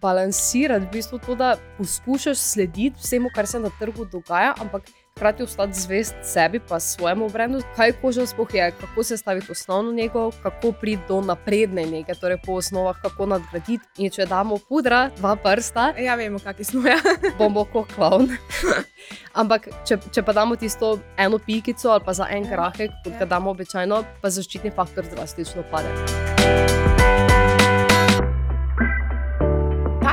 balansirati, v bistvu to, da poskušaš slediti vsemu, kar se na trgu dogaja, ampak hkrati ostati zvest sebi, pa svojemu brendu, kaj koža sploh je, kako se staviti osnovno njego, kako priti do napredne njege, torej po osnovah, kako nadgraditi. In če damo pudra, dva prsta, Ja, vemo, kakšni smo. Ja. bomo kot klovn. Ampak, če, če pa damo tisto eno pikico ali pa za en Ja. krahek, kot Ja. ga damo običajno, pa zaščitni faktor drastično pade.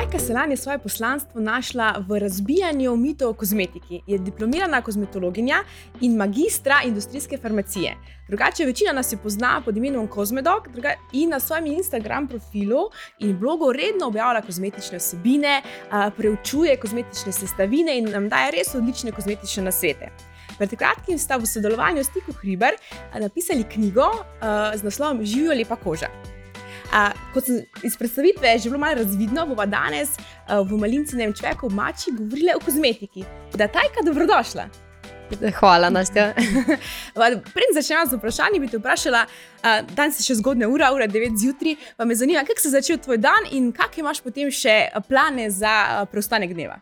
Tajka Selan je svoje poslanstvo našla v razbijanju mitov o kozmetiki. Je diplomirana kozmetologinja in magistra industrijske farmacije. Drugače, večina nas jo pozna pod imenom Kozmedok in na svojem Instagram profilu in blogu redno objavlja kozmetične vsebine, preučuje kozmetične sestavine in nam daje res odlične kozmetične nasvete. Pred kratkim sta v sodelovanju s Tiko Hriber napisali knjigo z naslovom Živijo lepa koža. A, kot sem iz predstavitve že bilo malo razvidno, bomo danes a, v malincinem človeku v mači govorili o kozmetiki. Da, tajka, dobrodošla. Hvala, Nastja. Preden začnemo z vprašanji, bi te vprašala, a, danes je še zgodne ura, ura 9 zjutraj, pa me zanima, kako se je začel tvoj dan in kakšne imaš potem še plane za a, preostanek dneva.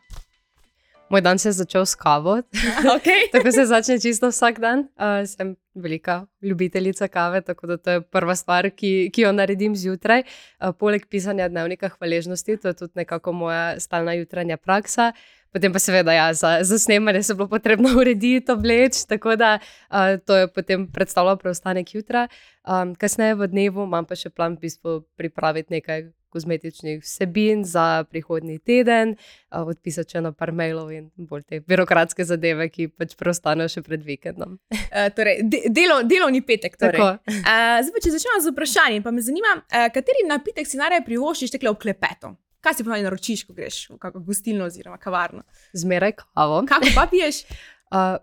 Moj dan se je začel s kavo, Okay. tako se začne čisto vsak dan. Uh, sem velika ljubiteljica kave, tako da to je prva stvar, ki, ki jo naredim zjutraj. Uh, poleg pisanja dnevnika hvaležnosti, to je tudi nekako moja stalna jutranja praksa. Potem pa seveda, ja, za, za snemanje se je bilo potrebno urediti, obleč, tako da uh, to je potem predstavljalo preostanek jutra. Um, kasneje v dnevu imam pa še plan v bistvu pripraviti nekaj kozmetičnih vsebin za prihodnji teden, odpisati še na par mailov in bolj te birokratske zadeve, ki pač preostanejo še pred vikendom. Uh, torej, de, delo, delovni petek. Torej. Tako. Uh, zdaj, pa, če začnemo z vprašanjem, pa me zanima, uh, kateri napitek si najraje privoščiš tekle v klepetu? Kaj si ponovno naročiš, ko greš v kakšno gostilno oziroma kavarno? Zmeraj kavo. Kako pa piješ? Uh,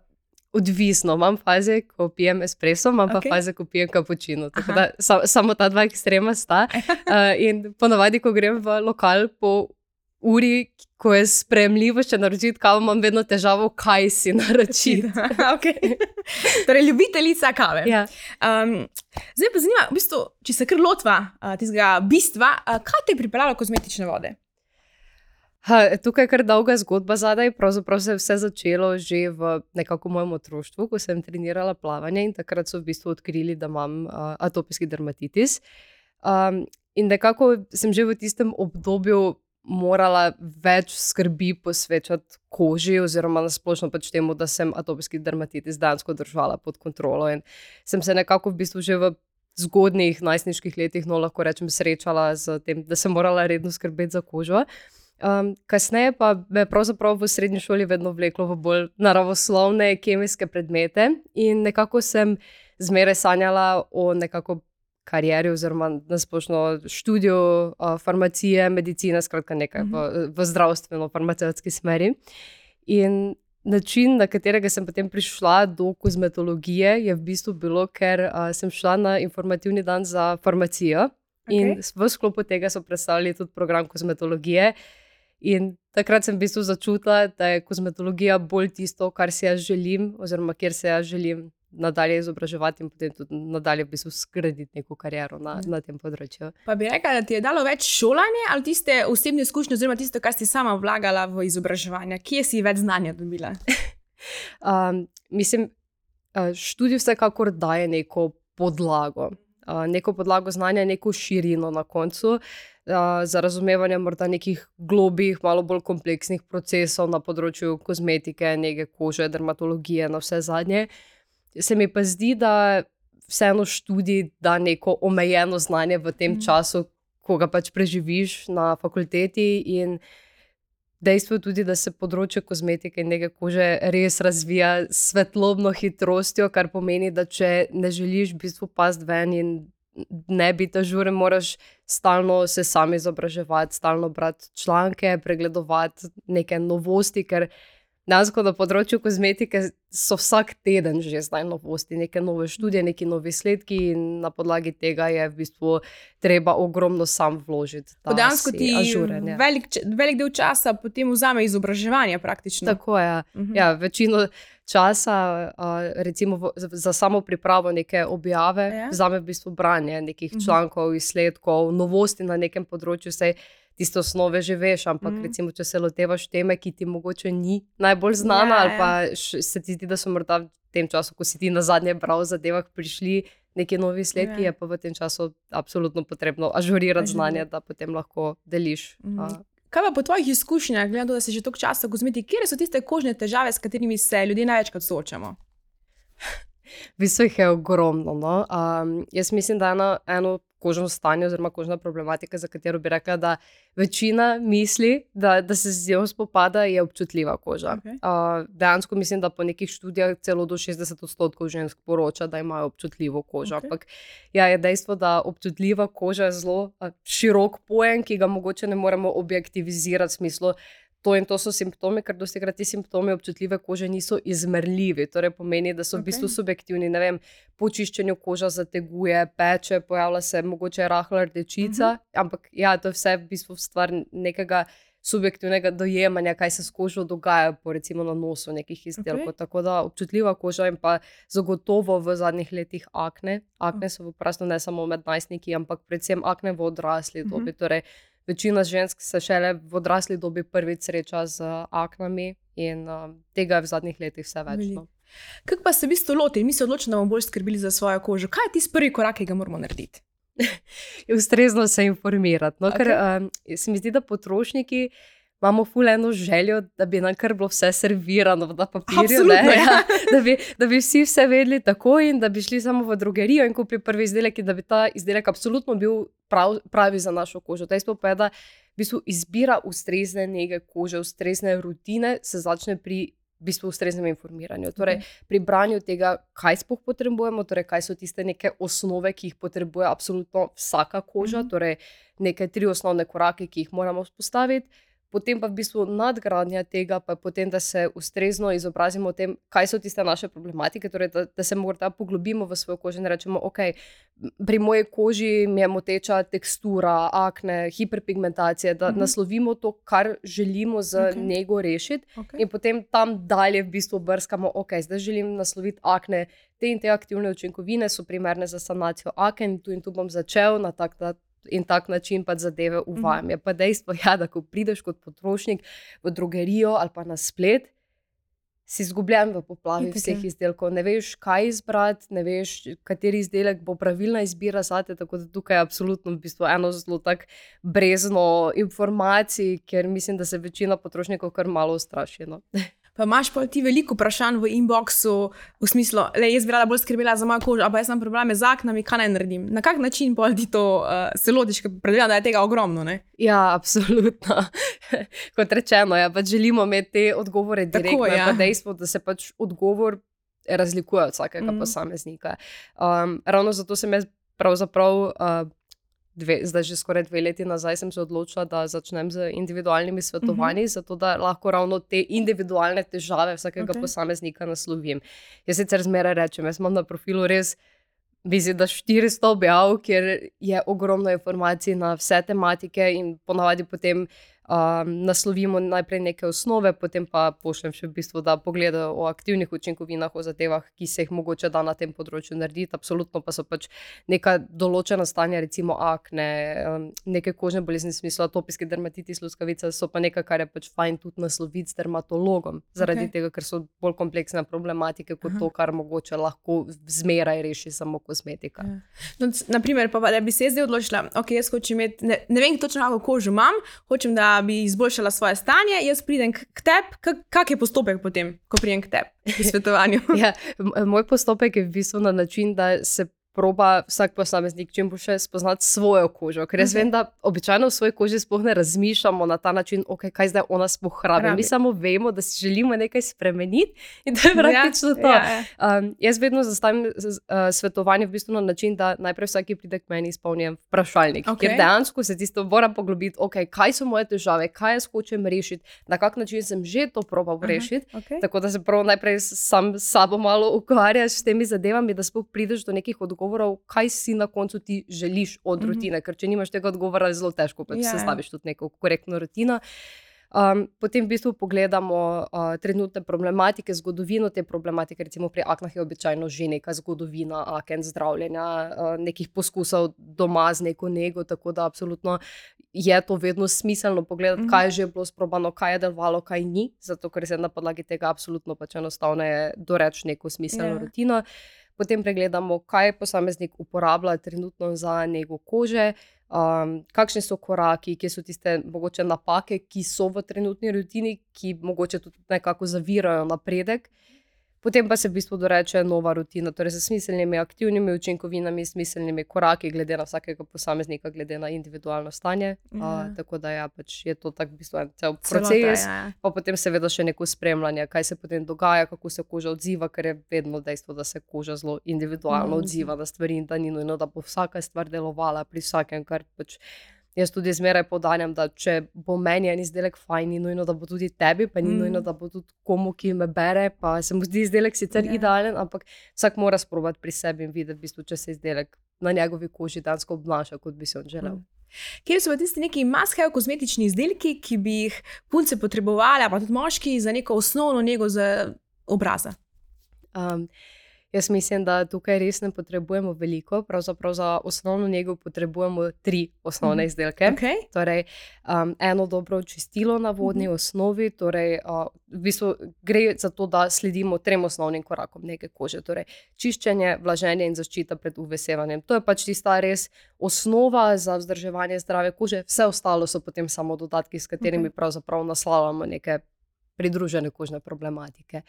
odvisno, imam faze, ko pijem espresso, imam pa Okej. faze, ko pijem kapučino. Tako da sa, samo ta dva ekstrema sta. Uh, in ponovadi, ko grem v lokal po uri, ko je sprejemljivo še naročiti kavo, imam vedno težavo, kaj si naročiti. okay. torej, ljubiteljica kave. Ja. Um, zdaj pa zanima, v bistvu, če se kar lotva uh, tistega bistva, uh, kaj te je pripeljalo kozmetične vode? Ha, tukaj je kar dolga zgodba zadaj. Pravzaprav se je vse začelo že v nekako mojem otroštvu, ko sem trenirala plavanje in takrat so v bistvu odkrili, da imam uh, atopijski dermatitis. Um, in nekako sem že v tistem obdobju morala več skrbi posvečati koži, oziroma nasplošno pač temu, da sem atopijski dermatitis dejansko držala pod kontrolo. In sem se nekako v bistvu že v zgodnjih najstniških letih, no lahko rečem, srečala z tem, da sem morala redno skrbeti za kožo. Um, kasneje pa me je pravzaprav v srednji šoli vedno vleklo v bolj naravoslovne, kemijske predmete in nekako sem zmeraj sanjala o nekako karieri oziroma nasplošno študiju uh, farmacije, medicine, skratka nekaj v, v zdravstveno-farmacevtski smeri. In način, na katerega sem potem prišla do kozmetologije, je v bistvu bilo, ker uh, sem šla na informativni dan za farmacijo. In Okej. v sklopu tega so predstavili tudi program kozmetologije. In takrat sem v bistvu začutila, da je kozmetologija bolj tisto, kar si jaz želim, oziroma kjer se jaz želim nadalje izobraževati in potem tudi nadalje v bistvu zgraditi neko kariero na, na tem področju. Pa bi rekla, da ti je dalo več šolanje ali tiste osebne izkušnje, oziroma tisto, kar si sama vlagala v izobraževanje, kje si več znanja dobila? Um, mislim, uh, študij vsekakor daje neko podlago. Uh, neko podlago znanja, neko širino na koncu, uh, za razumevanje morda nekih globih, malo bolj kompleksnih procesov na področju kozmetike, nege kože, dermatologije, na vse zadnje. Se mi pa zdi, da vseeno študij da neko omejeno znanje v tem Mhm. času, ko ga pač preživiš na fakulteti. In dejstvo je tudi, da se področje kozmetike in nege kože res razvija s svetlobno hitrostjo, kar pomeni, da če ne želiš v bistvu pasti ven in ne biti ažuren, moraš stalno se sam izobraževati, stalno brati članke, pregledovati neke novosti, ker dejansko na področju kozmetike so vsak teden že zdaj novosti, neke nove študije, neki novi izsledki in na podlagi tega je v bistvu treba ogromno sam vložiti. Dejansko ti ažuren, velik, velik del časa potem vzame izobraževanje, praktično. Tako je. Mhm. Ja, večino časa, uh, recimo v, za, za samo pripravo neke objave, Ja. vzame v bistvu branje nekih Mhm. člankov, izsledkov, novosti na nekem področju. Sej, tiste osnove že veš, ampak Mhm. mm. recimo, če se lotevaš teme, ki ti mogoče ni najbolj znana, Ja, ja, ali ja. pa š- se ti zdi, da so morda v tem času, ko si ti na zadnje bral o zadevah, prišli neki novi izsledki, Ja. je pa v tem času absolutno potrebno ažurirati znanje, da potem lahko deliš. Mhm. a, Kaj pa po tvojih izkušnjah, glede na to, da si že toliko časa v kozmetiki, kje so tiste kožne težave, s katerimi se ljudje največkrat soočamo? V bistvu jih je ogromno. No? Um, jaz mislim, da je eno, eno kožno stanje, oziroma kožna problematika, za katero bi rekla, da večina misli, da, da se z njo spopada, je občutljiva koža. Okej. Uh, dejansko mislim, da po nekih študijah celo do 60 odstotkov žensk poroča, da imajo občutljivo kožo. Okej. Ampak ja, je dejstvo, da občutljiva koža je zelo uh, širok pojem, ki ga mogoče ne moremo objektivizirati v smislu. To in to so simptomi, ker dosti krat ti simptomi občutljive kože niso izmerljivi. Torej pomeni, da so v Okej. bistvu subjektivni. Ne vem, po čiščenju koža zateguje, peče, pojavlja se mogoče rahla rdečica, uh -huh. ampak ja, to je vse v bistvu stvar nekega subjektivnega dojemanja, kaj se s kožo dogaja, po recimo na nosu nekih izdelkov. Okej. Tako da občutljiva koža in pa zagotovo v zadnjih letih akne. Akne so v prastu ne samo med najstniki, ampak predvsem akne v odrasli Mhm. dobi. Torej, Večina žensk se šele v odrasli dobi prvič sreča z aknami, in um, tega je v zadnjih letih vse več. No. Kako pa se v bistvu loti? Mi se odločimo, da bomo bolj skrbeli za svojo kožo. Kaj je tisti prvi korak, ki ga moramo narediti? Ustrezno se informirati. No, ker Okej. um, se mi zdi, da potrošniki. Imamo fuleno željo, da bi nam kar bilo vse servirano na papirju, ne, ja. ja, da, bi, da bi vsi vse vedeli tako, in da bi šli samo v drogerijo in kupili prvi izdelek, in da bi ta izdelek absolutno bil prav, pravi za našo kožo. Dejstvo pa je, da v bistvu izbira ustrezne nege kože, ustrezne rutine se začne pri v bistvu ustreznem informiranju. Torej, Okej. pri branju tega, kaj sploh potrebujemo, torej kaj so tiste neke osnove, ki jih potrebuje absolutno vsaka koža, Mhm. torej neke tri osnovne korake, ki jih moramo vzpostaviti. Potem pa v bistvu nadgradnja tega, pa potem, da se ustrezno izobrazimo o tem, kaj so tiste naše problematike, torej da, da se morda poglobimo v svojo kožo in rečemo, ok, pri moji koži mi je moteča tekstura, akne, hiperpigmentacija, da Mhm. mhm. naslovimo to, kar želimo z okay. njego rešiti. Okay. In potem tam dalje v bistvu brskamo, ok, zdaj želim nasloviti akne. Te in te aktivne učinkovine so primerne za sanacijo aken, tu in tu bom začel na tak, na, in tak način pa zadeve uvajam. Je pa dejstvo, ja, da ko prideš kot potrošnik v drogerijo ali pa na splet. Si izgubljen v poplavi Itak je. vseh izdelkov, ne veš, kaj izbrati, ne veš, kateri izdelek bo pravilna izbira za te. Tako da tukaj je absolutno v bistvu eno zelo tako brezno informacij, ker mislim, da se večina potrošnikov kar malo ustraši. No. Pa imaš pa ti veliko vprašanj v inboxu, v smislu, da jaz bi rada bolj skrbela za mojo kožo, pa jaz imam probleme z aknami, kaj naj naredim. Na kak način pa ti to uh, se lotiš, ker predvidevam, da je tega ogromno. Ne? Ja, absolutno. Kot rečeno, ja, pač želimo imeti te odgovore Tako, direktno. ja. Ja. Dejstvo, da se pač odgovor razlikuje od vsakega mm. posameznika. Um, ravno zato sem jaz pravzaprav. Uh, Dve, zdaj, že skoraj dve leti nazaj, sem se odločila, da začnem z individualnimi svetovanji, uh -huh. zato da lahko ravno te individualne težave vsakega okay. posameznika naslovim. Jaz sicer zmeraj rečem, jaz imam na profilu res, mislim, da 400 objav, kjer je ogromno informacij na vse tematike, in ponavadi potem um, naslovimo najprej neke osnove, potem pa pošljem še v bistvu, da pogledajo o aktivnih učinkovinah, o zadevah, ki se jih mogoče da na tem področju narediti. Absolutno pa so pač neka določena stanja, recimo akne, um, neke kožne bolezni, v smislu atopijske dermatitis, luskavica, so pa nekaj, kar je pač fajn tudi nasloviti s dermatologom, zaradi okay. tega, ker so bolj kompleksne problematike kot Aha. To, kar mogoče lahko zmeraj reši samo kozmetika. Ja. No, naprimer, pa, da bi se zdaj odločila, ok, jaz hočem imeti, ne, ne vem točno, kako kožo imam, hočem, da bi izboljšala svoje stanje, jaz pridem k, tebi, kak, je postopek potem, ko pridem k tebi pri svetovanju? Ja, moj postopek je v bistvu na način, da se proba vsak posameznik čim bolje spoznati svojo kožo. Ker jaz okay. vem, da običajno v svoji koži sploh ne razmišljamo na ta način, okay, kaj zdaj ona sploh rabi. Rabi. Mi samo vemo, da si želimo nekaj spremeniti in to je Ja, praktično to. ja, ja. Um, jaz vedno zastavim uh, svetovanje v bistvu na način, da najprej vsak, pride k meni, izpolnjujem vprašalnik. Okay. Ker dejansko se tisto moram poglobiti, okay, kaj so moje težave, kaj jaz hočem rešiti, na kak način sem že to probal rešiti. okej. Tako da se prvo najprej sam s sabo malo ukvarjaš s temi zadevami, da sploh prideš do nekih odgovorov, kaj si na koncu ti želiš od Mhm. rutine. Ker če nimaš tega odgovora, je zelo težko pač Ja, ja. ja, sestaviš tudi neko korektno rutino. Um, potem v bistvu pogledamo uh, trenutne problematike, zgodovino te problematike. Recimo pri aknah je običajno že neka zgodovina, aken zdravljenja, uh, nekih poskusov doma z neko nego. Tako da absolutno je to vedno smiselno pogledati, mm -hmm. kaj je že bilo sprobano, kaj je delovalo, kaj ni. Zato ker se na podlagi tega absolutno pač enostavno je doreči neko smiselno yeah. Ja. rutino. Potem pregledamo, kaj posameznik uporablja trenutno za nego kože, um, kakšni so koraki, kje so tiste mogoče napake, ki so v trenutni rutini, ki mogoče tudi nekako zavirajo napredek. Potem pa se v bistvu doreče nova rutina, torej z smiselnimi aktivnimi učinkovinami, smiselnimi koraki, glede na vsakega posameznika, glede na individualno stanje. Ja. Uh, tako da ja, pač je to tak v bistvu en cel proces. Ja. Pa potem seveda še neko spremljanje, kaj se potem dogaja, kako se koža odziva, ker je vedno dejstvo, da se koža zelo individualno mm. odziva na stvari in da ni nujno, da bo vsaka stvar delovala pri vsakem, kar pač. Jaz tudi zmeraj podarjam, da če bo meni en izdelek fajn, ni nujno, da bo tudi tebi, pa ni mm. nujno, da bo tudi komu, ki me bere. Pa se mu zdi izdelek sicer yeah. Ja. idealen, ampak vsak mora sprobati pri sebi in videti, v bistvu, če se izdelek na njegovi koži dejansko obnaša, kot bi si on želel. Mm. Kje so tisti neki maske, kozmetični izdelki, ki bi jih punce potrebovali, pa tudi moški, za neko osnovno njego za obraza? Um, Jaz mislim, da tukaj res ne potrebujemo veliko, pravzaprav za osnovno njego potrebujemo tri osnovne mhm. izdelke. Okay. Torej, um, eno dobro čistilo na vodni mhm. -huh. osnovi, torej, uh, v bistvu gre za to, da sledimo trem osnovnim korakom neke kože. Torej, čiščenje, vlaženje in zaščita pred uvesevanjem. To je pač tista res osnova za vzdrževanje zdrave kože, vse ostalo so potem samo dodatki, s katerimi okay. pravzaprav naslavljamo neke pridružene kožne problematike.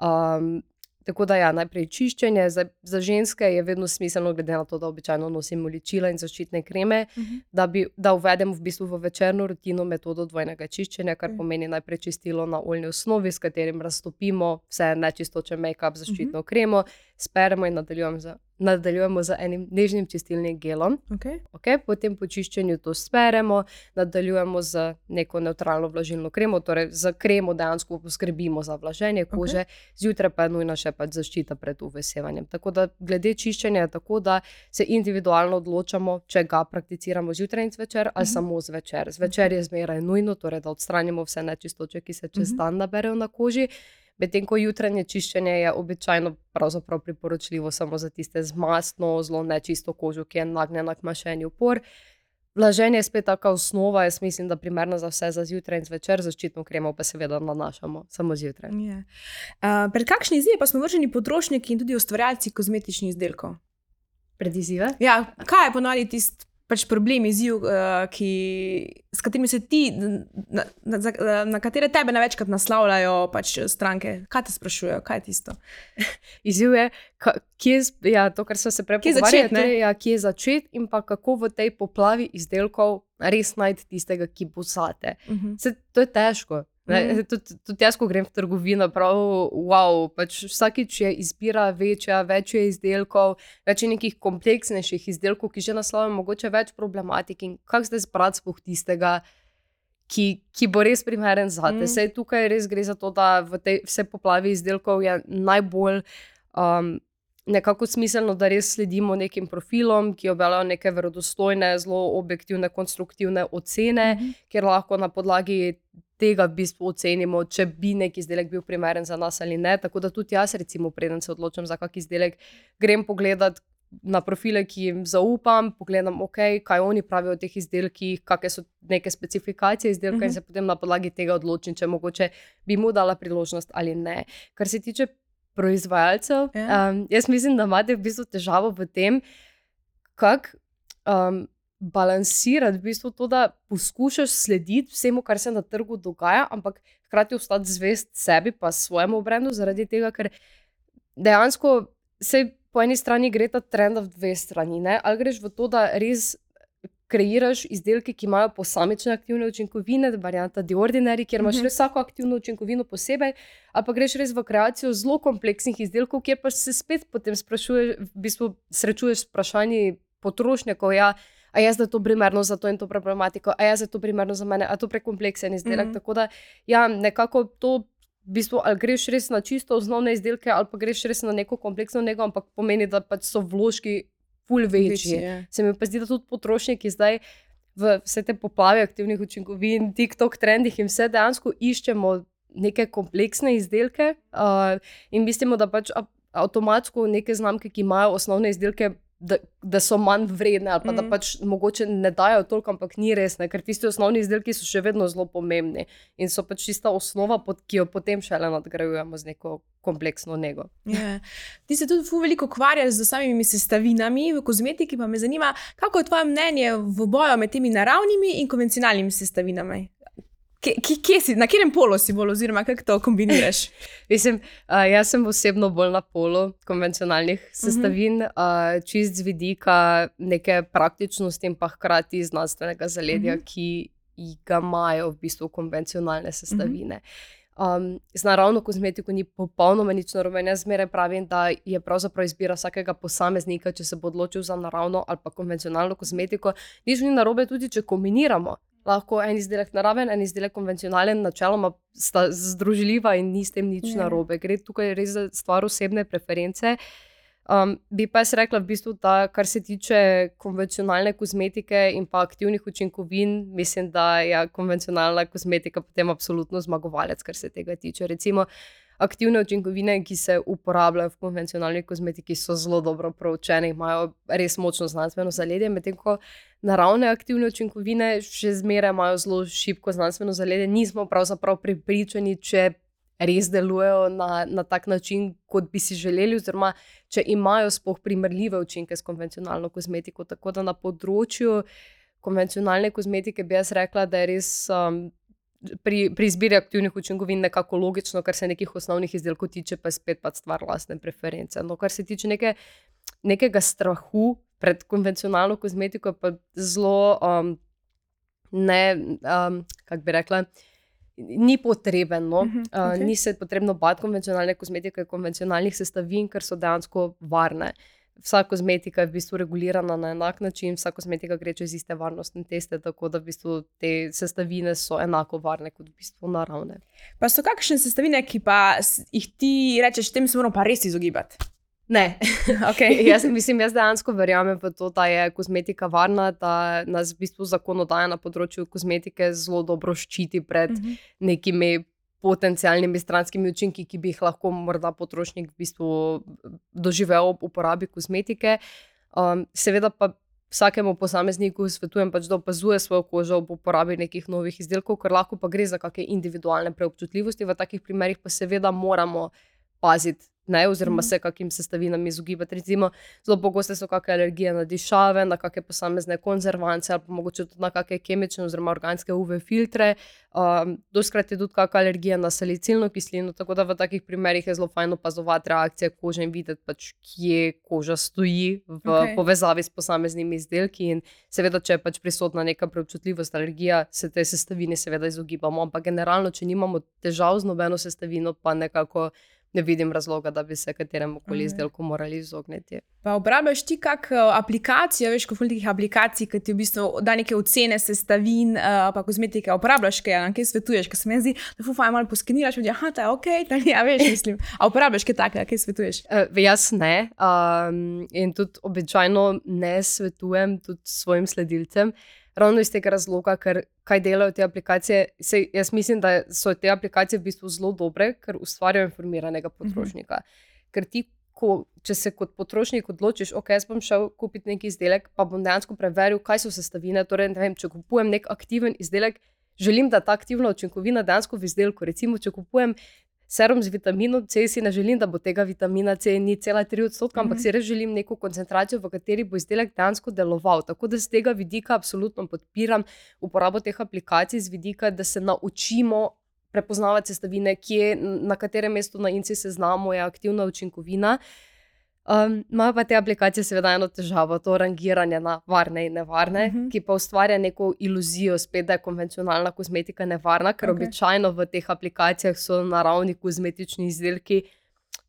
Um, Tako da, ja, najprej čiščenje. Za, za ženske je vedno smiselno, glede na to, da običajno nosimo ličila in zaščitne kreme, uh mhm. -huh. da, bi, da uvedemo v, bistvu v večerno rutino metodo dvojnega čiščenja, kar uh mhm. -huh. pomeni najprej čistilo na oljni osnovi, s katerim raztopimo vse nečistoče make-up, zaščitno uh mhm. -huh. kremo, speremo in nadaljujemo z nadaljujemo z enim nežnim čistilnim gelom. Okay. Okay, po tem počiščenju to speremo, nadaljujemo z neko neutralno vlažilno kremo, torej z kremo dejansko poskrbimo za vlaženje kože, okay. zjutraj pa je nujna še pač zaščita pred uvesevanjem. Tako da glede čiščenja je tako, da se individualno odločamo, če ga prakticiramo zjutraj in zvečer ali mhm. -huh. samo zvečer. Zvečer je zmeraj nujno, torej da odstranimo vse nečistoče, ki se čez mhm. -huh. dan naberejo na koži. Medtem ko jutranje čiščenje je običajno priporočljivo samo za tiste z mastno, zelo nečisto kožo, ki je nagnjena k mašenju por. Vlaženje je spet taka osnova, jaz mislim, da je primerno za vse za zjutraj in zvečer, zaščitno kremo pa seveda nanašamo samo zjutraj. Yeah. Uh, pred kakšni izzivi pa smo vrženi potrošniki in tudi ustvarjalci kozmetičnih izdelkov? Pred izzive? Ja, kaj je ponoviti tisti pač problem, izziv, uh, ki, s katerimi se ti, na, na, na, na katere tebe največkrat naslavljajo pač stranke. Kaj te sprašujejo, kaj je tisto? izziv je, kje je ja, to, kar so se prej povedali. Torej, ja, kje je začeti in pa kako v tej poplavi izdelkov res najti tistega, ki posate. Uh mhm. -huh. To je težko. Mm. Tudi, tudi jaz, ko grem v trgovino, prav, wow, pač vsakič je izbira večja, več je izdelkov, več je nekih kompleksnejših izdelkov, ki že naslovijo mogoče več problematik in kako zdaj zbrati spoh tistega, ki, ki bo res primeren za te. Mm. Sej tukaj res gre za to, da v tej vse poplavi izdelkov je najbolj. Um, Nekako smiselno, da res sledimo nekim profilom, ki objavljajo neke verodostojne, zelo objektivne, konstruktivne ocene, mm -hmm. ker lahko na podlagi tega v bistvu ocenimo, če bi neki izdelek bil primeren za nas ali ne. Tako da tudi jaz, recimo, preden se odločim za kak izdelek, grem pogledat. Na profile, ki jim zaupam, pogledam, okay, kaj oni pravijo o teh izdelkih, kakšne so neke specifikacije izdelka, uh -huh. in mhm. se potem na podlagi tega odločim, če mogoče bi mu dala priložnost ali ne. Kar se tiče proizvajalcev, yeah. Ja. um, jaz mislim, da imate v bistvu težavo v tem, kako um, balansirati v bistvu to, da poskušaš slediti vsemu, kar se na trgu dogaja, ampak hkrati ostati zvest sebi, pa svojemu brendu, zaradi tega, ker dejansko se po eni strani gre ta trend v dve strani. Ne? Ali greš v to, da res. Kreiraš izdelke, ki imajo posamične aktivne učinkovine, varianta The Ordinary, kjer imaš mhm. res vsako aktivno učinkovino posebej, ali pa greš res v kreacijo zelo kompleksnih izdelkov, kjer pa se spet potem sprašuješ, v bistvu srečuješ s vprašanji potrošnikov. Ja, a je zdaj to primerno za to in to problematiko, a je zdaj to primerno za mene, a je to prekompleksen izdelek. Mm -hmm. Tako da, ja, nekako to. V bistvu, ali greš res na čisto osnovne izdelke, ali pa greš res na neko kompleksno nego, ampak pomeni, da pač so vložki ful večji. večji ja. Se mi pa zdi, da tudi potrošniki zdaj v vse te poplave aktivnih učinkovin, TikTok trendih in vse dejansko iščemo neke kompleksne izdelke uh, in mislimo, da pač avtomatsko neke znamke, ki imajo osnovne izdelke, da, da so manj vredne, ali pa mm. da pač mogoče ne dajo toliko, ampak ni res, ne? ker tisti osnovni izdelki so še vedno zelo pomembni in so pač čista osnova, pod, ki jo potem šele nadgrajujemo z neko kompleksno nego. Yeah. Ja. Ti se tudi veliko ukvarjaš z samimi sestavinami v kozmetiki, pa me zanima, kako je tvoje mnenje v boju med temi naravnimi in konvencionalnimi sestavinami? Kje, kje si, na katerem polu si bolj, oziroma kako to kombiniraš? Mislim, uh, jaz sem osebno bolj na polu konvencionalnih mhm. sestavin, uh -huh. uh, čist z vidika neke praktičnosti in pa hkrati znanstvenega zaledja, uh mhm. -huh. ki ga imajo v bistvu konvencionalne sestavine. Uh -huh. um, z naravno kozmetiko ni popolnoma nič narobe. Jaz zmeraj pravim, da je pravzaprav izbira vsakega posameznika, če se bo odločil za naravno ali pa konvencionalno kozmetiko. Nič ni narobe, tudi če kombiniramo lahko en izdelek naraven, en izdelek konvencionalen, načeloma sta združljiva in ni s tem nič ja. narobe. Gre tukaj res za stvar osebne preference. Um, bi pa jaz rekla, v bistvu, da kar se tiče konvencionalne kozmetike in pa aktivnih učinkovin, mislim, da je konvencionalna kozmetika potem absolutno zmagovalec, kar se tega tiče. Recimo, aktivne učinkovine, ki se uporabljajo v konvencionalni kozmetiki, so zelo dobro proučene, imajo res močno znanstveno zaledje, medtem ko naravne aktivne učinkovine še zmeraj imajo zelo šibko znanstveno zaledje. Nismo pravzaprav pripričani, če res delujejo na, na tak način, kot bi si želeli, oziroma če imajo spoh primerljive učinke s konvencionalno kozmetiko. Tako da na področju konvencionalne kozmetike bi jaz rekla, da je res. Um, pri, pri izbiri aktivnih učinkovin nekako logično, kar se nekih osnovnih izdelkov tiče, pa je spet pa stvar vlastne preference. No, kar se tiče neke, nekega strahu pred konvencionalno kozmetiko, pa zelo um, ne, um, kako bi rekla. Ni potreben, no? uh -huh, okay. uh, ni se potrebno bati konvencionalne kozmetike, konvencionalnih sestavin, ker so dejansko varne. Uh, vsa kozmetika je v bistvu regulirana na enak način, vsa kozmetika gre čez iste varnostne teste, tako da v bistvu te sestavine so enako varne kot v bistvu naravne. Pa so kakšne sestavine, ki pa jih ti rečeš, tem se moramo pa res izogibati? Ne, okay. jaz mislim, jaz dejansko verjamem v to, da je kozmetika varna, da nas v bistvu zakonodaja na področju kozmetike zelo dobro ščiti pred uh mhm. -huh. nekimi potencijalnimi stranskimi učinki, ki bi jih lahko morda potrošnik v bistvu doživel ob uporabi kozmetike. Um, seveda pa vsakemu posamezniku svetujem, pač, da opazuje svojo kožo ob uporabi nekih novih izdelkov, ker lahko pa gre za kakšne individualne preobčutljivosti. V takih primerih pa seveda moramo paziti ne, oziroma mhm. se kakim sestavinam izogibati. Recimo, zelo pogoste so kakšne alergije na dišave, na kakšne posamezne konzervance ali pa mogoče tudi na kakšne kemične oziroma organske UV filtre. Um, Doskrat je tudi kakšna alergija na salicilno kislino, tako da v takih primerih je zelo fajn opazovati reakcije kože in videti, pač, kje koža stoji v okay. povezavi s posameznimi izdelki. In seveda, če je pač prisotna neka preobčutljivost, alergija, se te sestavine seveda izogibamo. Ampak generalno, če nimamo težav z nobeno sestavino, pa nekako ne vidim razloga, da bi se kateremu koli izdelku morali izogniti. Pa uporabljaš ti kakšno aplikacijo, veš, kot velikih aplikacij, ki ti v bistvu da neke ocene sestavin, uh, pa kozmetike, uporabljaš kaj, kaj svetuješ, kaj se mi zdi, da fufa malo poskeniraš, da je to ok, da ja, veš, mislim. A uporabljaš kaj takega, kaj svetuješ? Uh, jaz ne. Um, in tudi običajno ne svetujem tudi svojim sledilcem. Ravno iz tega razloga, ker kaj delajo te aplikacije. Sej, jaz mislim, da so te aplikacije v bistvu zelo dobre, ker ustvarjajo informiranega mhm. potrošnika. Mm -hmm. Ker ti, ko, če se kot potrošnik odločiš, ok, jaz bom šel kupiti neki izdelek, pa bom dejansko preveril, kaj so sestavine. Torej, vem, če kupujem nek aktiven izdelek, želim, da ta aktivna učinkovina dejansko v izdelku. Recimo, če kupujem serum z vitaminom C, si ne želim, da bo tega vitamina C ni cela 3 odstotka, ampak mm -hmm. si res želim neko koncentracijo, v kateri bo izdelek dejansko deloval. Tako da z tega vidika absolutno podpiram uporabo teh aplikacij, z vidika, da se naučimo prepoznavati sestavine, kje, na katerem mestu na inci seznamu je aktivna učinkovina. Imajo um, pa te aplikacije, seveda, eno težavo, to rangiranje na varne in nevarne, uh mhm. -huh. ki pa ustvarja neko iluzijo, spet, da je konvencionalna kozmetika nevarna, ker okay. običajno v teh aplikacijah so naravni kozmetični izdelki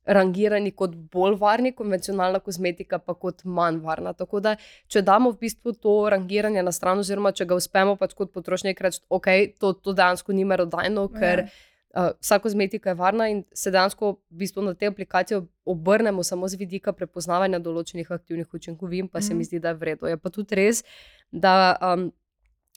rangirani kot bolj varni, konvencionalna kozmetika pa kot manj varna. Tako da, če damo v bistvu to rangiranje na stran, oziroma če ga uspemo pač kot potrošnik reči, okay, to, to dejansko ni merodajno, ker. Yeah. Uh, vsa kozmetika je varna in se dejansko v bistvu na te aplikacije obrnemo samo z vidika prepoznavanja določenih aktivnih učinkovin, pa mm. se mi mhm. zdi, da je vredno. Je pa tudi res, da um,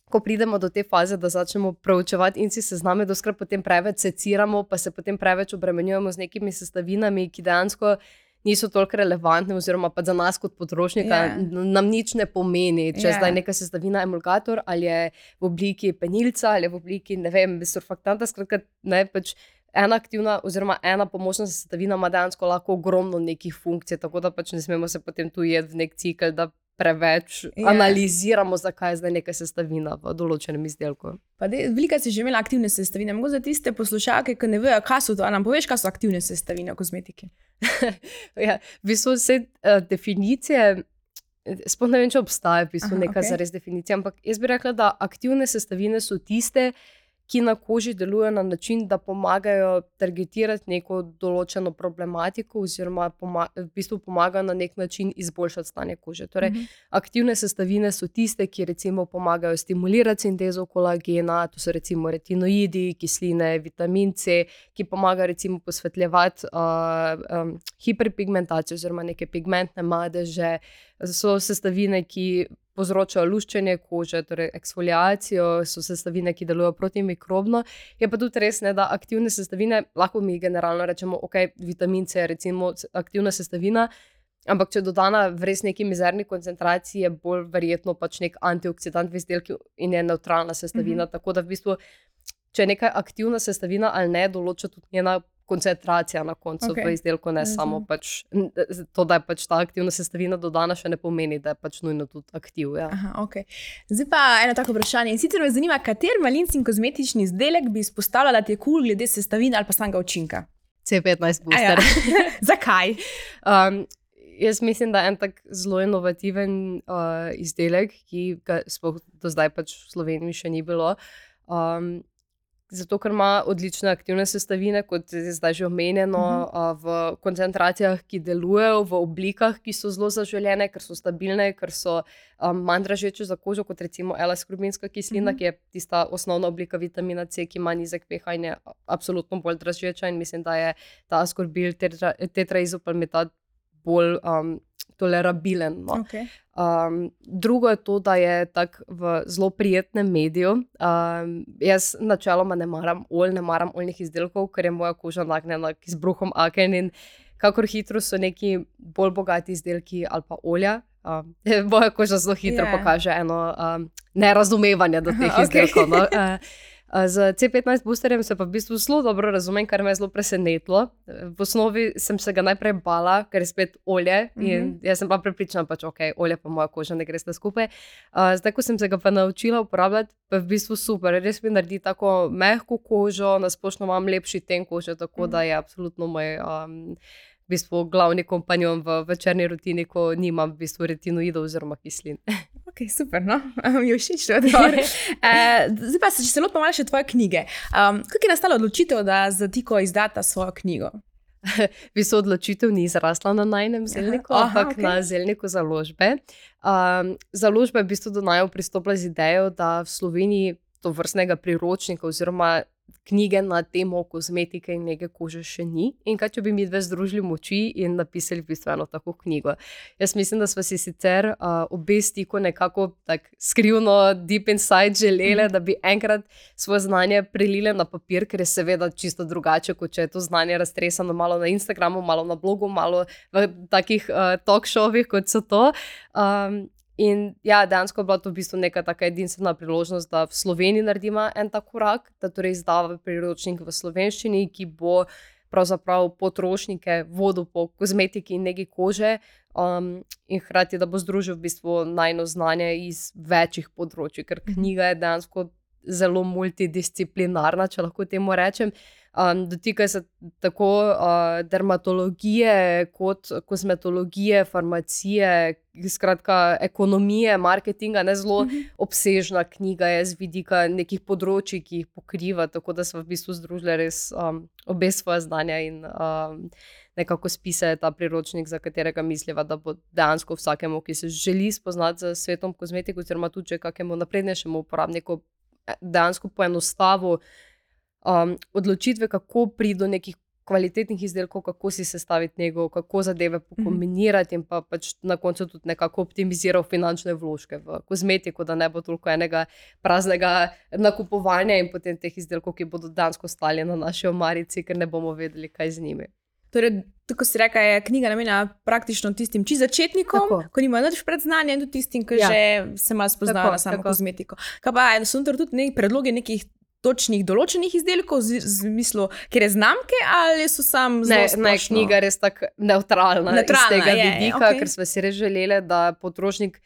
ko pridemo do te faze, da začnemo preučevati in si sezname, da skrat potem preveč seciramo, pa se potem preveč obremenjujemo z nekimi sestavinami, ki dejansko niso toliko relevantne, oziroma pa za nas kot potrošnika Ja. nam nič ne pomeni, če Ja. je zdaj neka sestavina emulgator ali je v obliki penilca ali je v obliki, ne vem, surfaktanta. Skratka, ne, pač ena aktivna, oziroma ena pomočna sestavina ima dejansko lahko ogromno nekih funkcij, tako da pač ne smemo se potem tu jeti v nek cikl. da Preveč Ja. yeah. analiziramo, zakaj je zdaj neka sestavina v določenem izdelku. Velika si že imela aktivne sestavine. Mogoče za tiste poslušalke, ki ne vejo, kaj so to. A nam poveš, kaj so aktivne sestavine v kozmetiki? Ja, v bistvu vse uh, definicije, sploh ne vem, če obstaja v bistvu Aha, neka okay. zares definicija, ampak jaz bi rekla, da aktivne sestavine so tiste, ki na koži delujejo na način, da pomagajo targetirati neko določeno problematiko, oziroma v bistvu pomagajo na nek način izboljšati stanje kože. Torej, Mhm. Aktivne sestavine so tiste, ki recimo pomagajo stimulirati sintezo kolagena, to so recimo retinoidi, kisline, vitamin C, ki pomagajo recimo posvetljevati uh, um, hiperpigmentacijo oziroma neke pigmentne madeže. So sestavine, ki povzročajo luščenje kože, torej eksfoliacijo, so sestavine, ki delujejo protimikrobno. Je pa tudi res, ne, da aktivne sestavine, lahko mi generalno rečemo, ok, vitamin C je recimo aktivna sestavina. Ampak, če je dodana v res neki mizerni koncentraciji, je bolj verjetno pač nek antioksidant v izdelku in je neutralna sestavina. Mm -hmm. Tako da, v bistvu, če je neka aktivna sestavina ali ne, določa tudi njena koncentracija na koncu okay. v izdelku, ne Razumem. samo pač, to, da je pač ta aktivna sestavina dodana, še ne pomeni, da je pač nujno tudi aktiv. Ja. Aha, okay. Zdaj pa eno tako vprašanje. In sicer me zanima, kater malinci in kozmetični izdelek bi izpostavljala, da ti je kul cool glede sestavin ali pa samega učinka. C15 A Ja. booster. Zakaj? Um, jaz mislim, da je en tak zelo inovativen uh, izdelek, ki ga do zdaj pač v Sloveniji še ni bilo. Um, zato, ker ima odlične aktivne sestavine, kot je zdaj že omenjeno, uh -huh. uh, v koncentracijah, ki delujejo, v oblikah, ki so zelo zaželjene, ker so stabilne, ker so um, manj dražeče za kožo, kot recimo L-skupinska kislina, uh Mhm. -huh. ki je tista osnovna oblika vitamina C, ki ima nizek pH in je absolutno bolj dražeča. In mislim, da je ta askorbil tetra, tetraizopalmitat bolj um, tolerabilen. No. Okay. Um, drugo je to, da je tak v zelo prijetnem mediju. Um, jaz načeloma ne maram olj, ne maram oljnih izdelkov, ker je moja koža nagnjena k izbruhom aken in kakor hitro so neki bolj bogati izdelki ali pa olja. Um, moja koža zelo hitro Ja. yeah. pokaže eno um, nerazumevanje do teh Aha, okay. izdelkov. No. Uh, Z C15 boosterjem se pa v bistvu zelo dobro razumem, kar me je zelo presenetilo. V osnovi sem se ga najprej bala, ker je spet olje in Mhm. jaz sem pa prepričana, pač, ok, olje pa moja koža ne gre sta skupaj. Uh, zdaj, ko sem se ga pa naučila uporabljati, pa je v bistvu super. Res mi naredi tako mehko kožo, nasplošno imam lepši ten kože, tako Mhm. da je absolutno moj. Um, V bistvu glavni kompanjon v večerni rutini, ko nimam v bistvu retinoidov oziroma kislin. Okay, super, no? mi je všeč to odgovor. Uh, zdaj pa se če se lotimo malo še tvoje knjige. Um, kako je nastala odločitev, da za Tiko izdata svojo knjigo? V bistvu odločitev ni zrasla na najnem zelniku, Aha, ampak okej. na zelniku založbe. Um, založba je v bistvu do najo pristopila z idejo, da v Sloveniji to vrstnega priročnika oziroma knjige na temo kozmetike in nege kože še ni. In kaj, če bi mi dve združili moči in napisali v bistvu eno tako knjigo. Jaz mislim, da smo si sicer uh, obe stiko nekako tako skrivno, deep inside želeli, da bi enkrat svoje znanje prelile na papir, ker je seveda čisto drugače, kot če je to znanje raztresano malo na Instagramu, malo na blogu, malo v takih uh, talk showih, kot so to. Um, In ja, dejansko je bila to v bistvu neka taka edinstvena priložnost, da v Sloveniji naredimo en tak korak, da torej izdava priročnik v slovenščini, ki bo pravzaprav potrošnike vodil po kozmetiki in negi kože, um, in hkrati, da bo združil v bistvu najno znanje iz večjih področji, ker knjiga je dejansko zelo multidisciplinarna, če lahko temu rečem. Um, dotika se tako uh, dermatologije, kot kozmetologije, farmacije, skratka, ekonomije, marketinga, ne zelo obsežna knjiga je z vidika nekih področji, ki jih pokriva, tako da smo v bistvu združili res um, obe svoje znanja in um, nekako spise ta priročnik, za katerega misliva, da bo dejansko vsakemu, ki se želi spoznati z svetom kozmetike, oziroma tudi če kakemu naprednejšemu uporabniku, eh, dejansko poenostavil um, odločitve, kako priti do nekih kvalitetnih izdelkov, kako si sestaviti njegov, kako zadeve Mhm. pokombinirati in pa pač na koncu tudi nekako optimiziral finančne vložke v kozmetiko, da ne bo toliko enega praznega nakupovanja in potem teh izdelkov, ki bodo dansko stali na naši omarici, ker ne bomo vedeli, kaj z njimi. Torej, tako si rekel, je knjiga namenjena praktično tistim čisto začetnikom, Tako. ko nimajo nič predznanja, in tudi tistim, ki Ja. že se malo spoznajo na samo tako. kozmetiko. Kaj pa so tudi neki predlogi nekih točnih določenih izdelkov, z, z mislo, ker je znamke ali so sam zelo Ne, ne, splošno? knjiga je res tako neutralna, Nevtralna, iz tega je, je, vidika, okej. ker smo si res želeli, da potrošnik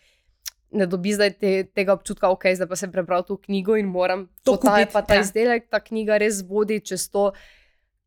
ne dobi zdaj te, tega občutka, ok, zdaj pa sem prebral to knjigo in moram To kupiti, pa ta ja. izdelek. Ta knjiga res vodi čez to,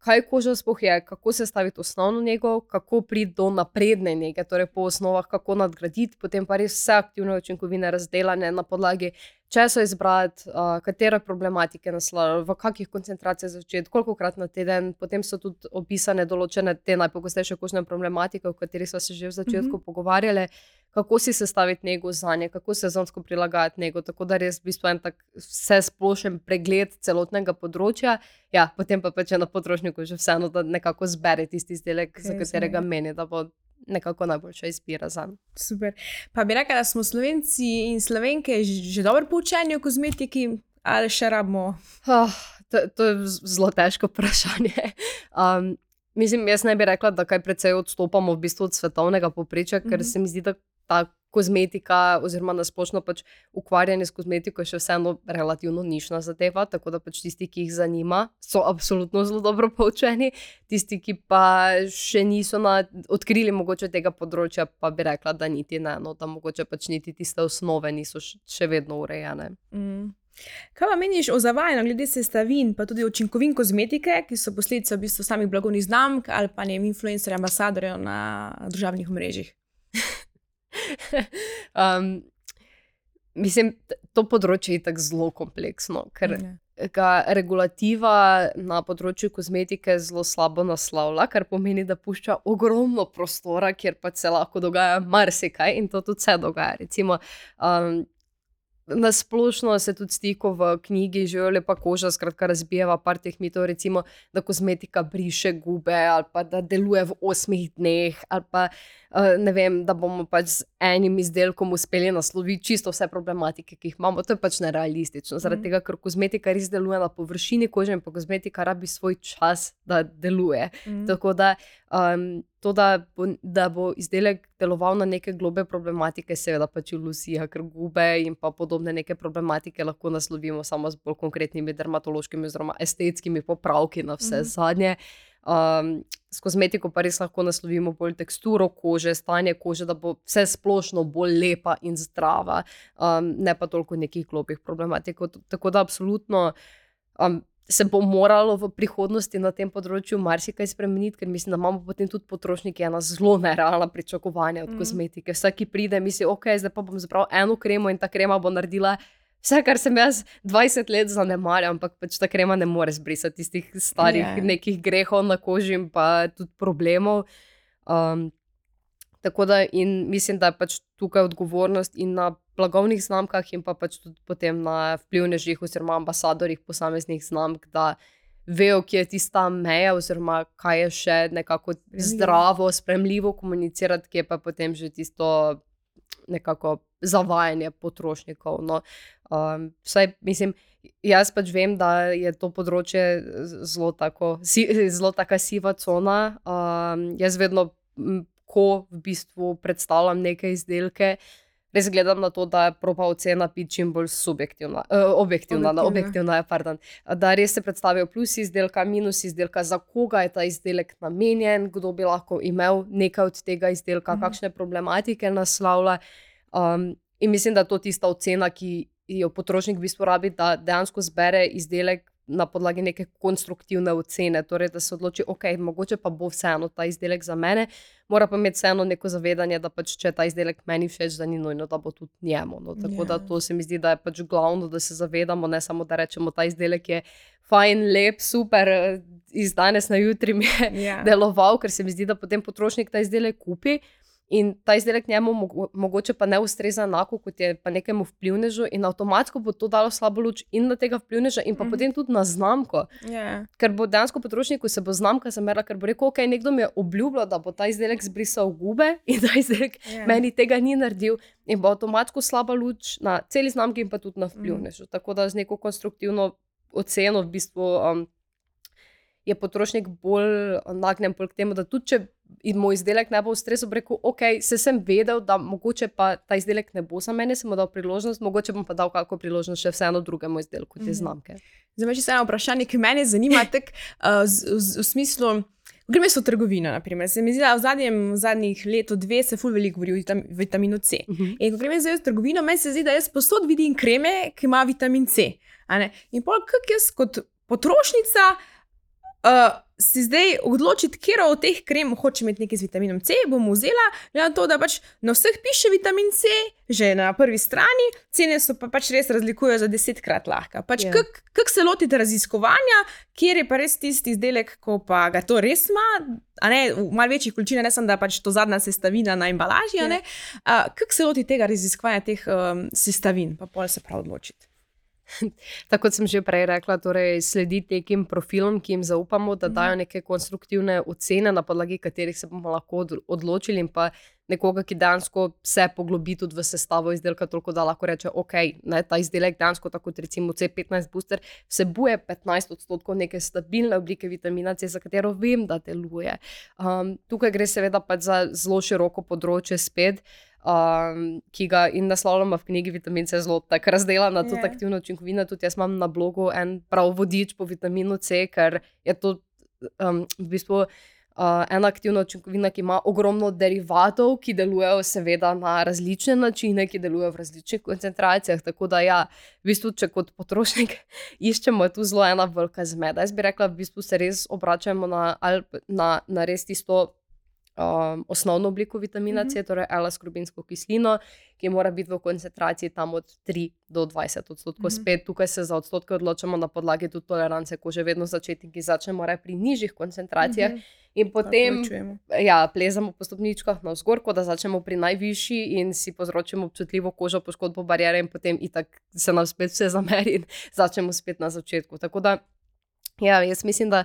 kaj koža sploh je, kako se staviti osnovno njego, kako priti do napredne njege, torej po osnovah, kako nadgraditi, potem pa res vse aktivne učinkovine razdelane na podlagi, če so izbrati, uh, katere problematike naslavljati, v kakih koncentracijah začeti, kolikokrat na teden, potem so tudi opisane določene te najpogostejše kožne problematike, o katerih smo se že v začetku Mhm. pogovarjali. Kako si sestaviti njegov za nje, kako sezonsko prilagajati njegov, tako da res v bistvu en tak vse splošen pregled celotnega področja. Ja, potem pa če na potrošniku že vseeno, da nekako zbere tisti izdelek, za Res je, katerega ja. meni, da bo nekako najboljša izbira za njega. Super. Pa bi rekla, da smo slovenci in slovenke že, dobro poučeni o kozmetiki, ali še rabimo. Oh, to, to je zelo težko vprašanje. Um, mislim, jaz ne bi rekla, da kaj precej odstopamo v bistvu od svetovnega povprečja, ker Mhm. se mi zdi, da ta kozmetika, oziroma nasplošno pač ukvarjanje s kozmetiko, je še vseeno relativno nišna zadeva. Tako da pač tisti, ki jih zanima, so absolutno zelo dobro poučeni, tisti, ki pa še niso na, odkrili mogoče tega področja, pa bi rekla, da niti ne, no, da mogoče pač niti tiste osnove niso še vedno urejene. Mm. Kaj pa meniš o zavajanju glede sestavin, pa tudi učinkovin kozmetike, ki so posledica v bistvu samih blagovnih znamk ali pa ne influencerjev, ambasadorjev na družabnih mrežah? um, mislim, to področje je tako zelo kompleksno, ker Ja. ga regulativa na področju kozmetike zelo slabo naslavlja, kar pomeni, da pušča ogromno prostora, kjer pa se lahko dogaja marsikaj in to tudi se dogaja. Recimo, um, Na splošno se tudi stiko v knjigi Živijo lepa koža, skratka, razbijeva par teh mitov, recimo, da kozmetika briše gube, ali pa da deluje v osmih dneh, ali pa uh, ne vem, da bomo pač z enim izdelkom uspeli nasloviti čisto vse problematike, ki jih imamo. To je pač nerealistično, zaradi Mhm. tega, ker kozmetika res deluje na površini kože in pa kozmetika rabi svoj čas, da deluje. Mm. Tako da um, to, da bo, da bo izdelek deloval na neke globe problematike, seveda pač iluzija, ker gube in pa podobne neke problematike lahko naslovimo samo z bolj konkretnimi dermatološkimi oziroma estetskimi popravki na vse Mhm. zadnje. Um, s kozmetiko pa res lahko naslovimo bolj teksturo kože, stanje kože, da bo vse splošno bolj lepa in zdrava, um, ne pa toliko nekih globih problematik. Tako da, absolutno um, se bo moralo v prihodnosti na tem področju marsikaj spremeniti, ker mislim, da imamo potem tudi potrošniki ena zelo nerealna pričakovanja od mm. kozmetike. Vsak, ki pride, misli, ok, zdaj pa bom zbral eno kremo in ta krema bo naredila. Vse, kar sem jaz 20 let zanemarjal, ampak pač ta krema ne more zbrisati tistih starih yeah. nekih grehov na koži in pa tudi problemov. Um, tako da in mislim, da je pač tukaj odgovornost in na blagovnih znamkah, in pa pač tudi potem na vplivnežih oziroma ambasadorjih posameznih znamk, da vejo, kje je tista meja, oziroma kaj je še nekako zdravo, spremljivo komunicirati, kje pa potem že tisto nekako zavajanje potrošnikov. No, um, vsaj, mislim, jaz pač vem, da je to področje zelo, tako, si, zelo taka siva cona. Um, jaz vedno, ko v bistvu predstavljam neke izdelke, res gledam na to, da je proba ocena biti čim bolj subjektivna, uh, objektivna, objektivna. Objektivna. objektivna je, pardon. Da res se predstavijo plusi izdelka, minusi izdelka, za koga je ta izdelek namenjen, kdo bi lahko imel nekaj od tega izdelka, Mhm. kakšne problematike naslavlja. Um, in mislim, da je to tista ocena, ki jo potrošnik v bistvu rabi, da dejansko zbere izdelek na podlagi neke konstruktivne ocene. Torej, da se odloči, ok, mogoče pa bo vseeno ta izdelek za mene, mora pa imeti vseeno neko zavedanje, da pač, če ta izdelek meni všeč, da ni nujno, da bo tudi njemu. No. Tako da Ja. to se mi zdi, da je pač glavno, da se zavedamo, ne samo da rečemo, ta izdelek je fajn, lep, super, eh, iz danes na jutri mi je Ja. deloval, ker se mi zdi, da potem potrošnik ta izdelek kupi. In ta izdelek njemu mogo, mogoče pa ne ustreza enako kot je pa nekemu vplivnežu, in avtomatsko bo to dalo slabo luč in na tega vplivneža, in pa mm. potem tudi na znamko. Yeah. Ker bo dejansko potrošniku se bo znamka zamerila, ker bo rekel, ok, nekdo mi je obljubljal, da bo ta izdelek zbrisal gube in ta izdelek yeah. meni tega ni naredil. In bo avtomatsko slaba luč na celi znamki, in pa tudi na vplivnežu. Mm. Tako da z neko konstruktivno oceno v bistvu. Um, je potrošnik bolj nagnjen k temu, da tudi če moj izdelek ne bo ustrezal, rekel, ok, se sem vedel, da mogoče pa ta izdelek ne bo za mene, sem mu dal priložnost, mogoče bom pa dal kakšno priložnost še vseeno drugemu izdelku te mm -hmm. znamke. Zdaj, če se eno vprašanje, ki me zanima, tak, uh, z, z, v smislu. Gremo v trgovino, naprimer. se mi zdi, da v, zadnjem, v zadnjih letu, dve se fulj veliko govori o vitam, vitaminu C. Uh -huh. In ko gremo zdaj v trgovino, meni se zdi, da jaz posod vidim kreme, ki ima vitamin C. In pa kako jaz kot potrošnica uh, si zdaj odločiti, kje od teh krem hoče imeti nekaj z vitaminom C, bom vzela, glede na to, da pač na vseh piše vitamin C, že na prvi strani, cene so pa pač res razlikujejo za desetkrat lahka. Pač yeah. Ja. Kako kak se lotite raziskovanja, kje je pa res tisti izdelek, ko pa ga to res ima, a ne v malce večjih količinah, ne samo da pač to zadnja sestavina na embalaži. Yeah. Ja. Kako se lotite tega raziskovanja teh um, sestavin, pa pol se prav odločiti. Tako kot sem že prej rekla, torej slediti nekim profilom, ki jim zaupamo, da dajo mhm. neke konstruktivne ocene, na podlagi katerih se bomo lahko odločili, in pa nekoga, ki dejansko se poglobi tudi v sestavo izdelka, toliko da lahko reče, ok, ne, ta izdelek dejansko, tako kot recimo C15 booster, vsebuje 15 odstotkov neke stabilne oblike vitamina C, za katero vem, da deluje. Um, tukaj gre seveda pač za zelo široko področje spet um, ki ga in naslovljamo v knjigi Vitamin C, zelo tako razdela na to yeah. Ja. aktivno učinkovino. Tudi jaz imam na blogu en prav vodič po vitaminu C, ker je to um, v bistvu. Uh, ena aktivna učinkovina, ki ima ogromno derivatov, ki delujejo, seveda, na različne načine, ki delujejo v različnih koncentracijah. Tako da, ja, v bistvu, če kot potrošnik iščemo, je tu zelo ena velika zmeda. Jaz bi rekla, v bistvu se res obračamo na, na, na res tisto um, osnovno obliko vitamina C, mm -hmm. torej L-skrbinsko kislino, ki mora biti v koncentraciji tam od 3 do 20 odstotkov. Mm -hmm. Spet tukaj se za odstotke odločamo na podlagi tudi tolerance, ko že vedno začetniki začnemo pri nižjih koncentracijah. Mm -hmm. In potem ja, plezamo po stopničkah na vzgor, da začnemo pri najvišji in si povzročimo občutljivo kožo, poškodbo barijere, in potem se nam spet vse zameri in začnemo spet na začetku. Tako da, ja, jaz mislim, da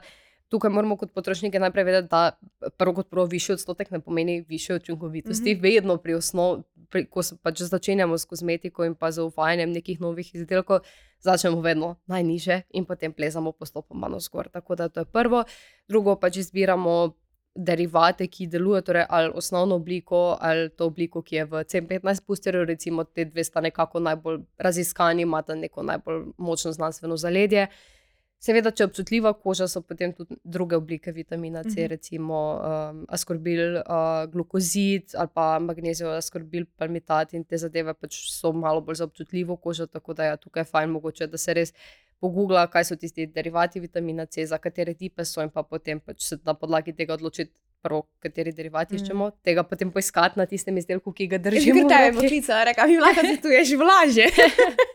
tukaj moramo kot potrošniki najprej vedeti, da prvo kot prvo višji odstotek ne pomeni više učinkovitosti. Mm -hmm. Vedno pri osnovi, ko pač začenjamo s kozmetiko in pa z uvajanjem nekih novih izdelkov, začnemo vedno najniže in potem plezamo postopoma na zgor. Tako da to je prvo. Drugo pač izbiramo. Derivate, ki delujejo, torej ali osnovno obliko, ali to obliko, ki je v C15 boosterju, recimo, te dve sta nekako najbolj raziskani, imata neko najbolj močno znanstveno zaledje. Uh, Seveda, če je občutljiva koža, so potem tudi druge oblike vitamina C, uh mhm. -huh. recimo um, askorbil, uh, glukozid ali pa magnezijo, askorbil, palmitat in te zadeve pač so malo bolj za občutljivo kožo. Tako da je tukaj fajn, mogoče, da se res pogoogla, kaj so tisti derivati vitamina C, za katere tipe so in pa potem pač se na podlagi tega odločiti. Prvo, kateri derivati mhm. iščemo, mm. tega potem poiskati na tistem izdelku, ki ga držimo. Že je poklica, reka, mi lahko se tu je že vlaže.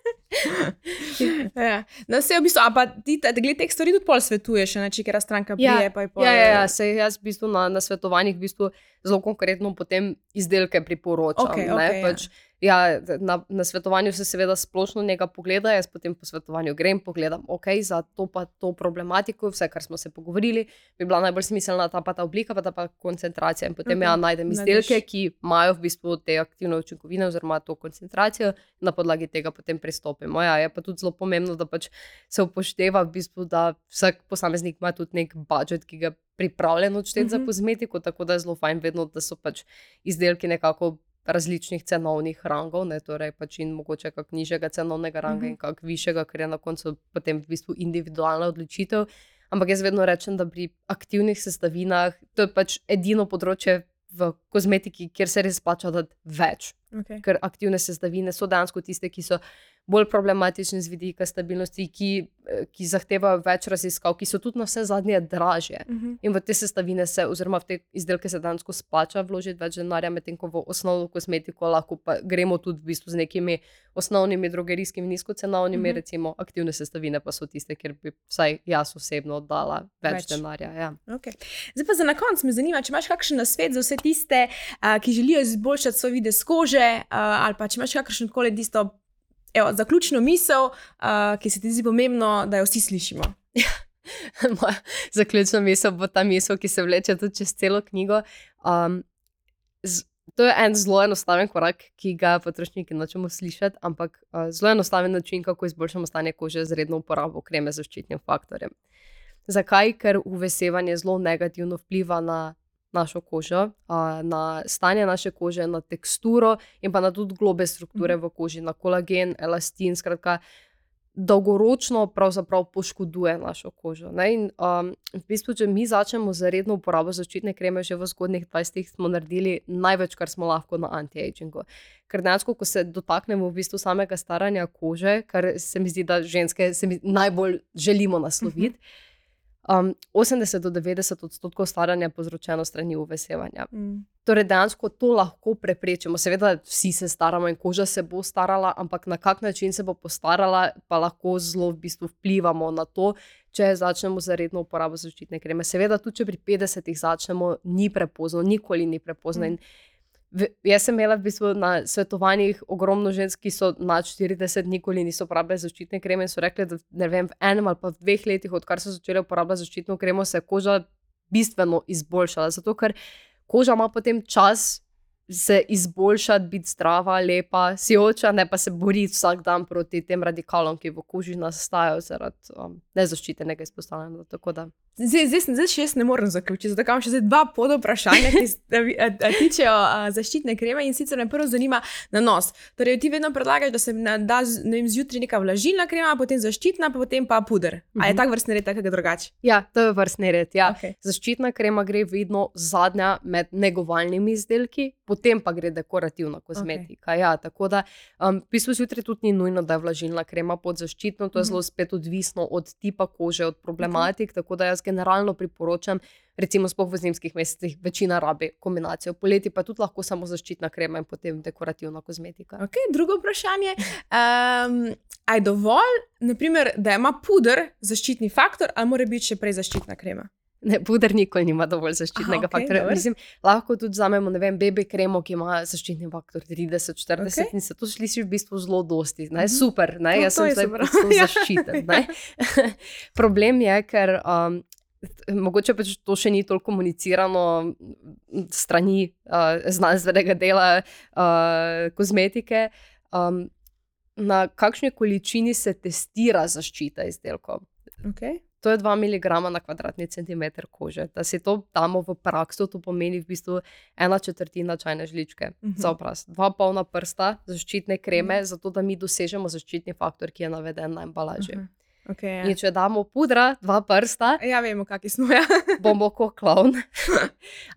ja. No, vse v bistvu, a pa ti, glede teh stvari, tudi pol svetuješ, ne, če kera stranka ja. prije. Ja, ja, ja, ja, se jaz v bistvu na, na svetovanjih v bistvu zelo konkretno potem izdelke priporočam. Okay, okay, pač, ja. Ja, na, na svetovanju se seveda splošno nekaj pogleda, jaz potem po svetovanju grem, pogledam, ok, za to pa to problematiko, vse, kar smo se pogovorili, bi bila najbolj smiselna ta pa ta oblika, pa ta pa koncentracija. In potem okay. ja najdem izdelke, ki imajo v bistvu te aktivne učinkovine oziroma to koncentracijo, na podlagi tega potem pristopimo. Ja, je pa tudi zelo pomembno, da pač se upošteva, v bistvu, da vsak posameznik ima tudi nek budžet, ki ga pripravljen odšteti uh -huh. za mhm. kozmetiko, tako da je zelo fajn vedno, da so pač izdelki nekako različnih cenovnih rangov, ne, torej pač in mogoče kak nižjega cenovnega ranga mm -hmm. in kak višjega, ker je na koncu potem v bistvu individualna odločitev. Ampak jaz vedno rečem, da pri aktivnih sestavinah to je pač edino področje v kozmetiki, kjer se res plača dati več. Okay. Ker aktivne sestavine so dejansko tiste, ki so bolj problematične z vidika stabilnosti, ki, eh, ki zahtevajo več raziskav, ki so tudi na vse zadnje dražje. Uh -huh. In v te sestavine se, oziroma v te izdelke se dejansko splača vložiti več denarja, medtem ko v osnovno kozmetiko lahko pa gremo tudi v bistvu z nekimi osnovnimi drogerijskimi nizkocenovnimi, uh Mhm. -huh. recimo aktivne sestavine pa so tiste, kjer bi vsaj jaz osebno dala več, Več. denarja. Ja. Okay. Zdaj pa za na konec me zanima, če imaš kakšen nasvet za vse tiste, uh, ki želijo izboljšati svoj videz kože, uh, ali pa če imaš kakršen koli tisto evo, zaključno misel, uh, ki se ti zdi pomembno, da jo vsi slišimo. Moja zaključna misel bo ta misel, ki se vleče tudi čez celo knjigo. Um, z, to je en zelo enostaven korak, ki ga potrošniki nočemo slišati, ampak uh, zelo enostaven način, kako izboljšamo stanje kože z redno uporabo kreme z zaščitnim faktorjem. Zakaj? Ker uvesevanje zelo negativno vpliva na našo kožo, uh, na stanje naše kože, na teksturo in pa na tudi globe strukture v koži, na kolagen, elastin. Skratka, dolgoročno pravzaprav poškoduje našo kožo. Ne? In, um, v bistvu, če mi začnemo z redno uporabo zaščitne kreme, že v zgodnjih 20-ih smo naredili največ, kar smo lahko na anti-agingu. Ker dejansko, ko se dotaknemo v bistvu samega staranja kože, kar se mi zdi, da ženske mi najbolj želimo nasloviti. Um, 80 do 90 odstotkov staranja povzročeno strani uvesevanja. Mm. Torej, dejansko to lahko preprečimo. Seveda, vsi se staramo in koža se bo starala, ampak na kak način se bo postarala, pa lahko zelo v bistvu vplivamo na to, če začnemo z redno uporabo zaščitne kreme. Seveda, tudi če pri 50-ih začnemo, ni prepozno, nikoli ni prepozno. Mm. In Jaz sem imela v bistvu na svetovanjih ogromno žensk, ki so nad 40, nikoli niso uporabljale zaščitne kreme in so rekli, da ne vem, v enem ali pa v dveh letih, odkar so začele uporabljati zaščitno kremo, se je koža bistveno izboljšala. Zato, ker koža ima potem čas se izboljšati, biti zdrava, lepa, sijoča, ne pa se boriti vsak dan proti tem radikalom, ki v koži nastajajo zaradi um, nezaščitenega izpostavljanja. Tako da. Zdaj, zdaj, zdaj še jaz ne morem zaključiti, zato imam še dva pod vprašanja, ki se tičejo a, zaščitne kreme. In sicer me prvo zanima na nos. Torej, ti vedno predlagaš, da se da ne vem, zjutraj neka vlažilna krema, potem zaščitna, pa potem pa puder. A je Mhm. tak vrstni red, tako drugače? Ja, to je vrstni red. Ja. Okay. Zaščitna krema gre vedno zadnja med negovalnimi izdelki, potem pa gre dekorativna kozmetika. Okay. Ja, tako da, um, v bistvu zjutraj tudi ni nujno, da je vlažilna krema pod zaščitno, to je Mhm. zelo spet odvisno od tipa kože, od problematik. Okay. Tako da jaz generalno priporočam, recimo, spoh v zimskih mesecih, večina rabi kombinacijo, poleti pa tudi lahko samo zaščitna krema in potem dekorativna kozmetika. Okay, drugo vprašanje. Um, a je dovolj, naprimer, da ima puder zaščitni faktor, ali mora biti še prej zaščitna krema? Ne, puder nikoli nima dovolj zaščitnega Aha, okej, faktorja. dobro. Mislim, lahko tudi vzamemo, ne vem, BB kremo, ki ima zaščitni faktor 30-40 Okej. okay. in se to sliši v bistvu zelo dosti. Ne? Mhm. Super, ne? To- jaz to sem zdaj zelo Ja. zaščiten. Problem je, ker um, mogoče pač to še ni toliko komunicirano strani uh, znanstvenega dela uh, kozmetike. Um, na kakšni količini se testira zaščita izdelkov? Okay. To je 2 mg na kvadratni centimeter kože. Da si to damo v prakso, to pomeni v bistvu ena četrtina čajne žličke Mhm. za obraz. Dva polna prsta zaščitne kreme, zato da mi dosežemo zaščitni faktor, ki je naveden na embalaži. Aha. Okay, ja. In če damo pudra, dva prsta, ja, vemo, kakšni smo. Ja. bomo kot klovn.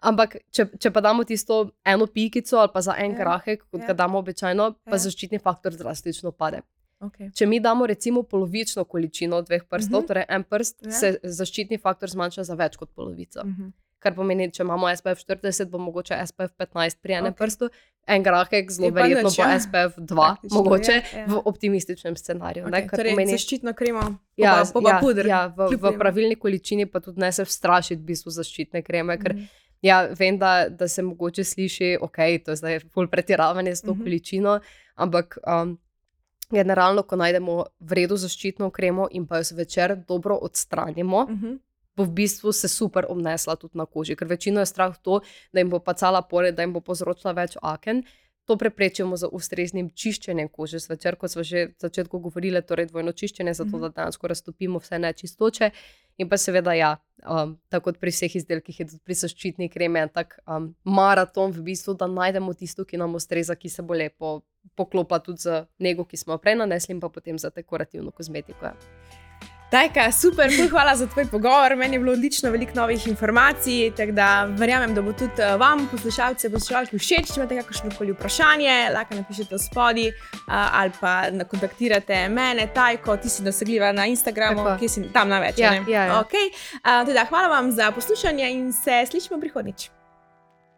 Ampak, če, če pa damo tisto eno pikico ali pa za en Ja, krahek, kot ja. ga damo običajno, pa Ja. zaščitni faktor drastično pade. Okay. Če mi damo recimo polovično količino dveh prstov, uh -huh. torej en prst, Ja. ja. se zaščitni faktor zmanjša za več kot polovico. Uh -huh. Mhm. Kar pomeni, če imamo SPF 40, bo mogoče SPF 15 pri enem okay. prstu, en grahek, zelo Je verjetno nič, bo ja. SPF 2, Praktično, mogoče ja, ja. v optimističnem scenariju. Okay. Ne, Torej, pomeni, zaščitno kremo, ja, pa, pa ja, puder. ja, v, v pravilni količini pa tudi ne se strašiti v bistvu zaščitne kreme. Ker Mhm. Ja, vem, da, da se mogoče sliši, da okay, je to zdaj pol pretiravanje s to Mhm. -huh. količino, ampak um, generalno, ko najdemo vredno zaščitno kremo in pa jo zvečer dobro odstranimo, uh -huh. Bo v bistvu se super obnesla tudi na koži. Ker večino je strah to, da jim bo pacala pore, da jim bo povzročila več aken. To preprečimo z ustreznim čiščenjem kože zvečer, kot smo že na začetku govorili, torej dvojno čiščenje, zato Mhm. da dejansko raztopimo vse nečistoče. In pa seveda, ja, um, tako kot pri vseh izdelkih, je tudi pri zaščitni kremi en tak um, maraton, v bistvu, da najdemo tisto, ki nam ustreza, ki se bo lepo poklopila tudi z nego, ki smo jo prej nanesli, in pa potem za dekorativno kozmetiko. Ja. Tajka, super, ful, hvala za tvoj pogovor. Meni je bilo odlično, veliko novih informacij. Tako da verjamem, da bo tudi eh, vam, poslušalce, poslušalki všeč. Če imate kakršno koli vprašanje, lahko napišete v spodi ali pa kontaktirate mene, Tajko, ti si dosegljiva na Instagramu, ki si tam največ. Ja, ja, ja. Okay. Uh, teda, hvala vam za poslušanje in se slišimo prihodnjič.